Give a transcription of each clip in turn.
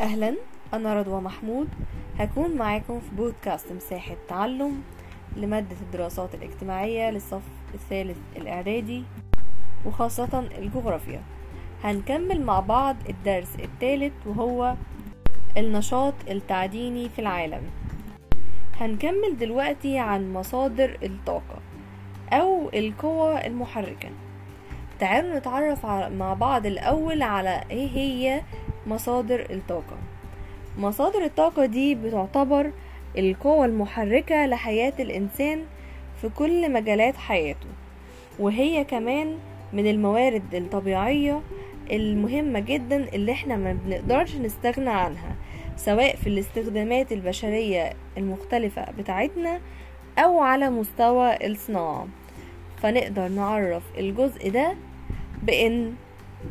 أهلا أنا رضوى محمود. هكون معاكم في بودكاست مساحة تعلم لمادة الدراسات الاجتماعية للصف الثالث الإعدادي وخاصة الجغرافيا. هنكمل مع بعض الدرس الثالث وهو النشاط التعديني في العالم. هنكمل دلوقتي عن مصادر الطاقة أو القوى المحركة. تعالوا نتعرف مع بعض الأول على إيه هي مصادر الطاقة. مصادر الطاقة دي بتعتبر القوة المحركة لحياة الإنسان في كل مجالات حياته وهي كمان من الموارد الطبيعية المهمة جدا اللي إحنا ما بنقدرش نستغنى عنها سواء في الاستخدامات البشرية المختلفة بتاعتنا أو على مستوى الصناعة. فنقدر نعرف الجزء ده بأن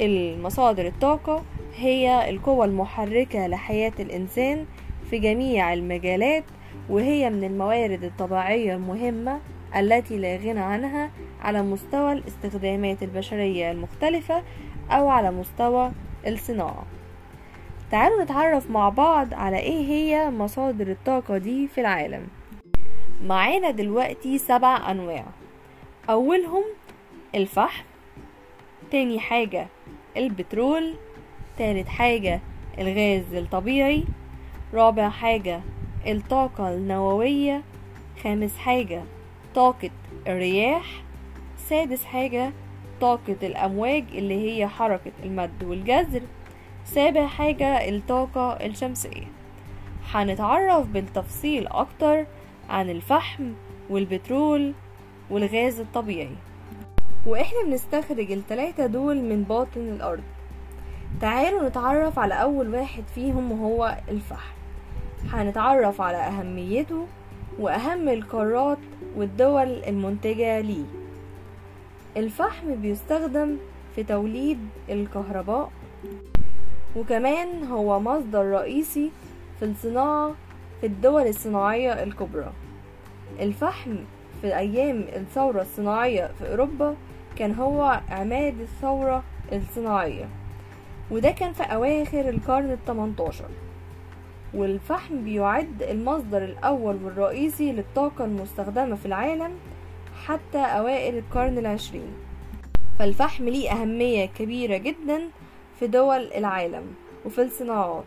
المصادر الطاقة هي القوة المحركة لحياة الإنسان في جميع المجالات وهي من الموارد الطبيعية المهمة التي لا غنى عنها على مستوى الاستخدامات البشرية المختلفة أو على مستوى الصناعة. تعالوا نتعرف مع بعض على إيه هي مصادر الطاقة دي في العالم. معانا دلوقتي سبع أنواع. أولهم الفحم تاني حاجة البترول تالت حاجة الغاز الطبيعي. رابع حاجة الطاقة النووية. خامس حاجة طاقة الرياح. سادس حاجة طاقة الأمواج اللي هي حركة المد والجزر سابع حاجة الطاقة الشمسية. هنتعرف بالتفصيل أكتر عن الفحم والبترول والغاز الطبيعي. وإحنا بنستخرج التلاتة دول من باطن الأرض. تعالوا نتعرف على أول واحد فيهم وهو الفحم هنتعرف على أهميته وأهم القارات والدول المنتجة ليه. الفحم بيستخدم في توليد الكهرباء وكمان هو مصدر رئيسي في الصناعة في الدول الصناعية الكبرى. الفحم في أيام الثورة الصناعية في أوروبا كان هو عماد الثورة الصناعية. وده كان في أواخر القرن التمنتاشر. والفحم بيعد المصدر الأول والرئيسي للطاقة المستخدمة في العالم حتى أوائل القرن العشرين. فالفحم ليه أهمية كبيرة جدا في دول العالم وفي الصناعات.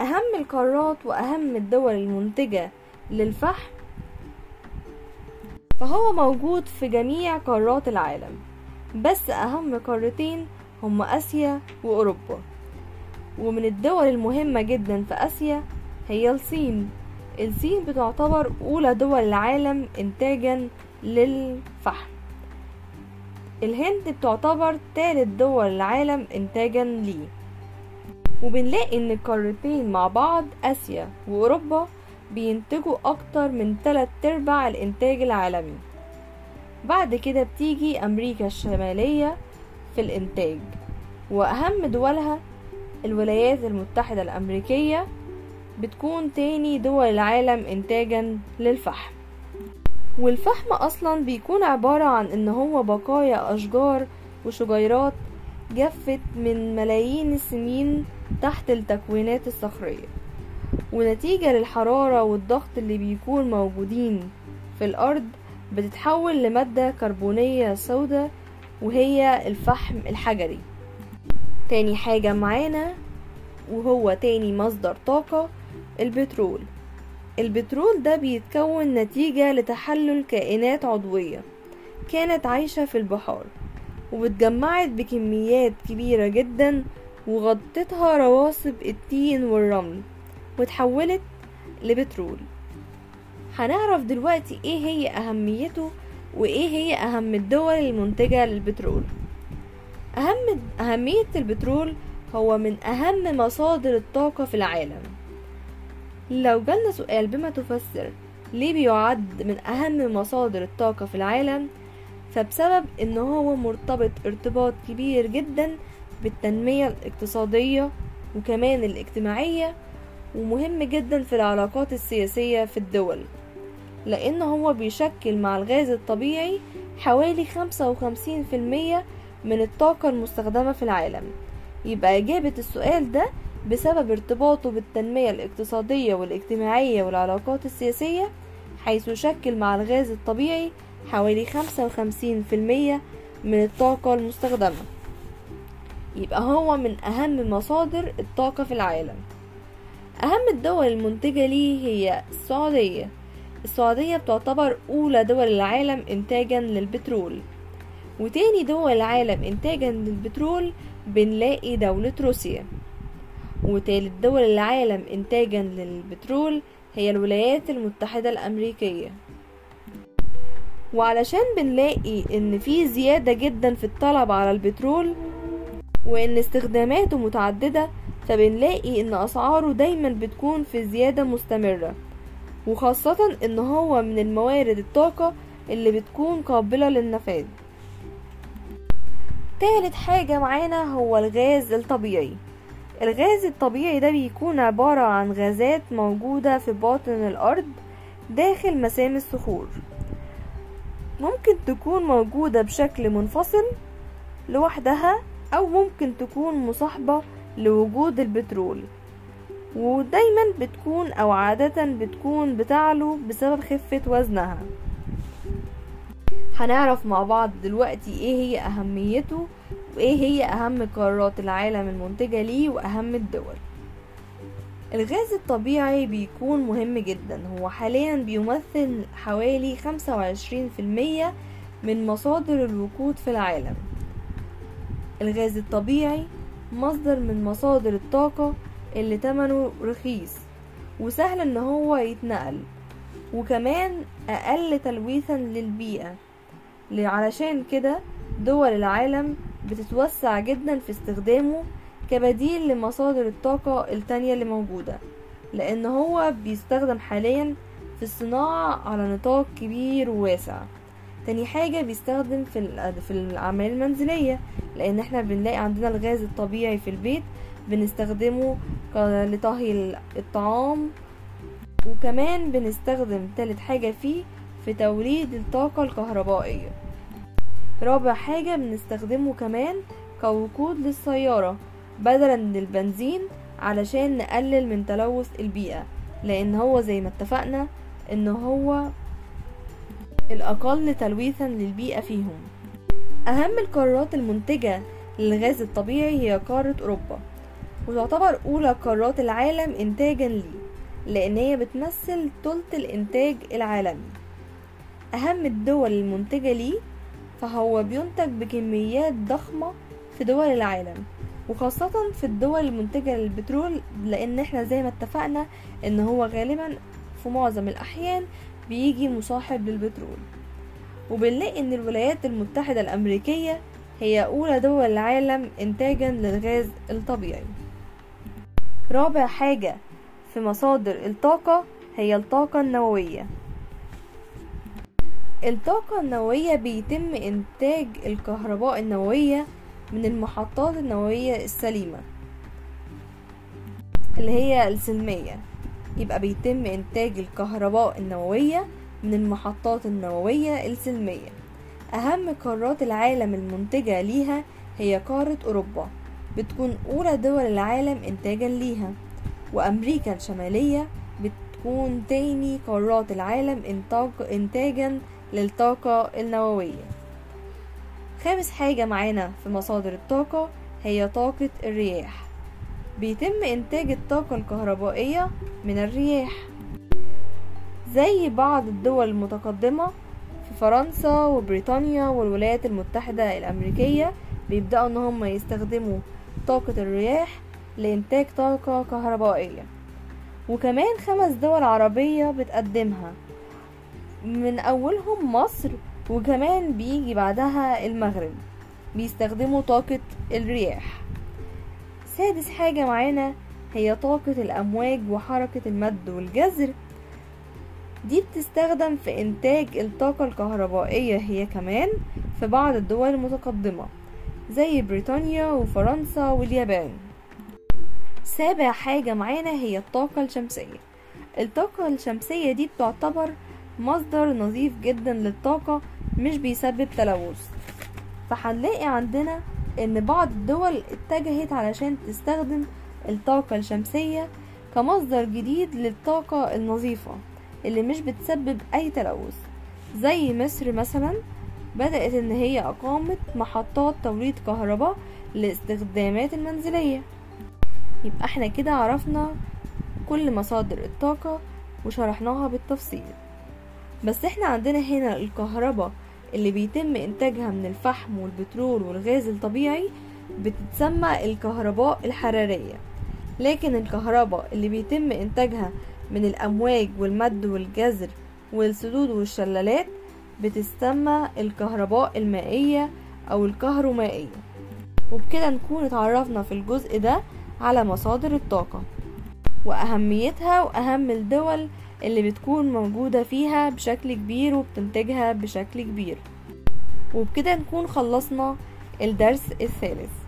أهم القارات وأهم الدول المنتجة للفحم فهو موجود في جميع قارات العالم. بس أهم قارتين هم آسيا وأوروبا. ومن الدول المهمة جدا في آسيا هي الصين. الصين بتعتبر أولى دول العالم إنتاجا للفحم. الهند بتعتبر تالت دول العالم إنتاجا ليه. وبنلاقي إن القارتين مع بعض آسيا وأوروبا بينتجوا أكتر من تلات أرباع الإنتاج العالمي. بعد كده بتيجي أمريكا الشمالية في الإنتاج وأهم دولها الولايات المتحدة الأمريكية بتكون تاني دول العالم إنتاجا للفحم. والفحم أصلا بيكون عبارة عن إن هو بقايا أشجار وشجيرات جفت من ملايين السنين تحت التكوينات الصخرية. ونتيجة للحرارة والضغط اللي بيكون موجودين في الأرض بتتحول لمادة كربونية سوداء وهي الفحم الحجري. تاني حاجة معانا وهو تاني مصدر طاقة البترول. البترول ده بيتكون نتيجة لتحلل كائنات عضوية كانت عايشة في البحار واتجمعت بكميات كبيرة جدا وغطتها رواسب التين والرمل وتحولت لبترول. هنعرف دلوقتي إيه هي أهميته وإيه هي أهم الدول المنتجة للبترول؟ أهم أهمية البترول هو من أهم مصادر الطاقة في العالم. لو جالنا سؤال بما تفسر ليه بيعد من أهم مصادر الطاقة في العالم فبسبب إن هو مرتبط ارتباط كبير جدا بالتنمية الاقتصادية وكمان الاجتماعية ومهم جدا في العلاقات السياسية في الدول. لأن هو بيشكل مع الغاز الطبيعي حوالي خمسة وخمسين في المية من الطاقة المستخدمة في العالم. يبقى إجابة السؤال ده بسبب ارتباطه بالتنمية الاقتصادية والاجتماعية والعلاقات السياسية حيث يشكل مع الغاز الطبيعي حوالي 55% من الطاقة المستخدمة. يبقى هو من أهم مصادر الطاقة في العالم. أهم الدول المنتجة ليه هي السعودية. السعودية بتعتبر أولى دول العالم إنتاجا للبترول. وتاني دول العالم إنتاجا للبترول بنلاقي دولة روسيا. وتالت دول العالم إنتاجا للبترول هي الولايات المتحدة الأمريكية. وعلشان بنلاقي إن في زيادة جدا في الطلب على البترول وإن استخداماته متعددة فبنلاقي إن أسعاره دايما بتكون في زيادة مستمرة. وخاصة إن هو من الموارد الطاقة اللي بتكون قابلة للنفاذ. تالت حاجة معانا هو الغاز الطبيعي. الغاز الطبيعي ده بيكون عبارة عن غازات موجودة في باطن الأرض داخل مسام الصخور. ممكن تكون موجودة بشكل منفصل لوحدها أو ممكن تكون مصاحبة لوجود البترول. ودايما بتكون أو عادة بتكون بتعلو بسبب خفة وزنها. هنعرف مع بعض دلوقتي إيه هي أهميته وإيه هي أهم قارات العالم المنتجة ليه وأهم الدول. الغاز الطبيعي بيكون مهم جدا. هو حاليا بيمثل حوالي 25% من مصادر الوقود في العالم. الغاز الطبيعي مصدر من مصادر الطاقة اللي تمنه رخيص وسهل إن هو يتنقل وكمان أقل تلويثا للبيئة. علشان كده دول العالم بتتوسع جدا في استخدامه كبديل لمصادر الطاقة التانية اللي موجودة لأن هو بيستخدم حاليا في الصناعة على نطاق كبير وواسع. تاني حاجة بيستخدم في في الأعمال المنزلية لأن إحنا بنلاقي عندنا الغاز الطبيعي في البيت بنستخدمه لطهي الطعام. وكمان بنستخدم تالت حاجة فيه في توليد الطاقة الكهربائية. رابع حاجة بنستخدمه كمان كوقود للسيارة بدلا من البنزين علشان نقلل من تلوث البيئة لأن هو زي ما اتفقنا إن هو الأقل تلويثا للبيئة فيهم. أهم القارات المنتجة للغاز الطبيعي هي قارة أوروبا. وتعتبر أولى قارات العالم إنتاجا ليه لأن هي بتمثل تلت الإنتاج العالمي. أهم الدول المنتجة ليه فهو بينتج بكميات ضخمة في دول العالم وخاصة في الدول المنتجة للبترول لأن إحنا زي ما اتفقنا إن هو غالبا في معظم الأحيان بيجي مصاحب للبترول. وبنلاقي إن الولايات المتحدة الأمريكية هي أولى دول العالم إنتاجا للغاز الطبيعي. رابع حاجة في مصادر الطاقة هي الطاقة النووية. الطاقة النووية بيتم إنتاج الكهرباء النووية من المحطات النووية السليمة اللي هي السلمية. يبقى بيتم إنتاج الكهرباء النووية من المحطات النووية السلمية. أهم قارات العالم المنتجة ليها هي قارة أوروبا. بتكون أولى دول العالم إنتاجا ليها وأمريكا الشمالية بتكون تاني قارات العالم إنتاج إنتاجا للطاقة النووية. خامس حاجة معانا في مصادر الطاقة هي طاقة الرياح. بيتم إنتاج الطاقة الكهربائية من الرياح. زي بعض الدول المتقدمة في فرنسا وبريطانيا والولايات المتحدة الأمريكية بيبدأوا إن هم يستخدموا طاقة الرياح لإنتاج طاقة كهربائية. وكمان خمس دول عربية بتقدمها. من أولهم مصر وكمان بيجي بعدها المغرب. بيستخدموا طاقة الرياح. سادس حاجة معانا هي طاقة الأمواج وحركة المد والجزر دي بتستخدم في إنتاج الطاقة الكهربائية هي كمان في بعض الدول المتقدمة. زي بريطانيا وفرنسا واليابان. سابع حاجة معانا هي الطاقة الشمسية. الطاقة الشمسية دي بتعتبر مصدر نظيف جدا للطاقة مش بيسبب تلوث. فهنلاقي عندنا إن بعض الدول اتجهت علشان تستخدم الطاقة الشمسية كمصدر جديد للطاقة النظيفة اللي مش بتسبب أي تلوث. زي مصر مثلا بدأت إن هي أقامت محطات توليد كهرباء للاستخدامات المنزلية. يبقى إحنا كده عرفنا كل مصادر الطاقة وشرحناها بالتفصيل. بس إحنا عندنا هنا الكهرباء اللي بيتم إنتاجها من الفحم والبترول والغاز الطبيعي بتتسمى الكهرباء الحرارية. لكن الكهرباء اللي بيتم إنتاجها من الأمواج والمد والجزر والسدود والشلالات بتسمى الكهرباء المائية أو الكهرومائية. وبكده نكون اتعرفنا في الجزء ده على مصادر الطاقة. وأهميتها وأهم الدول اللي بتكون موجودة فيها بشكل كبير وبتنتجها بشكل كبير. وبكده نكون خلصنا الدرس الثالث.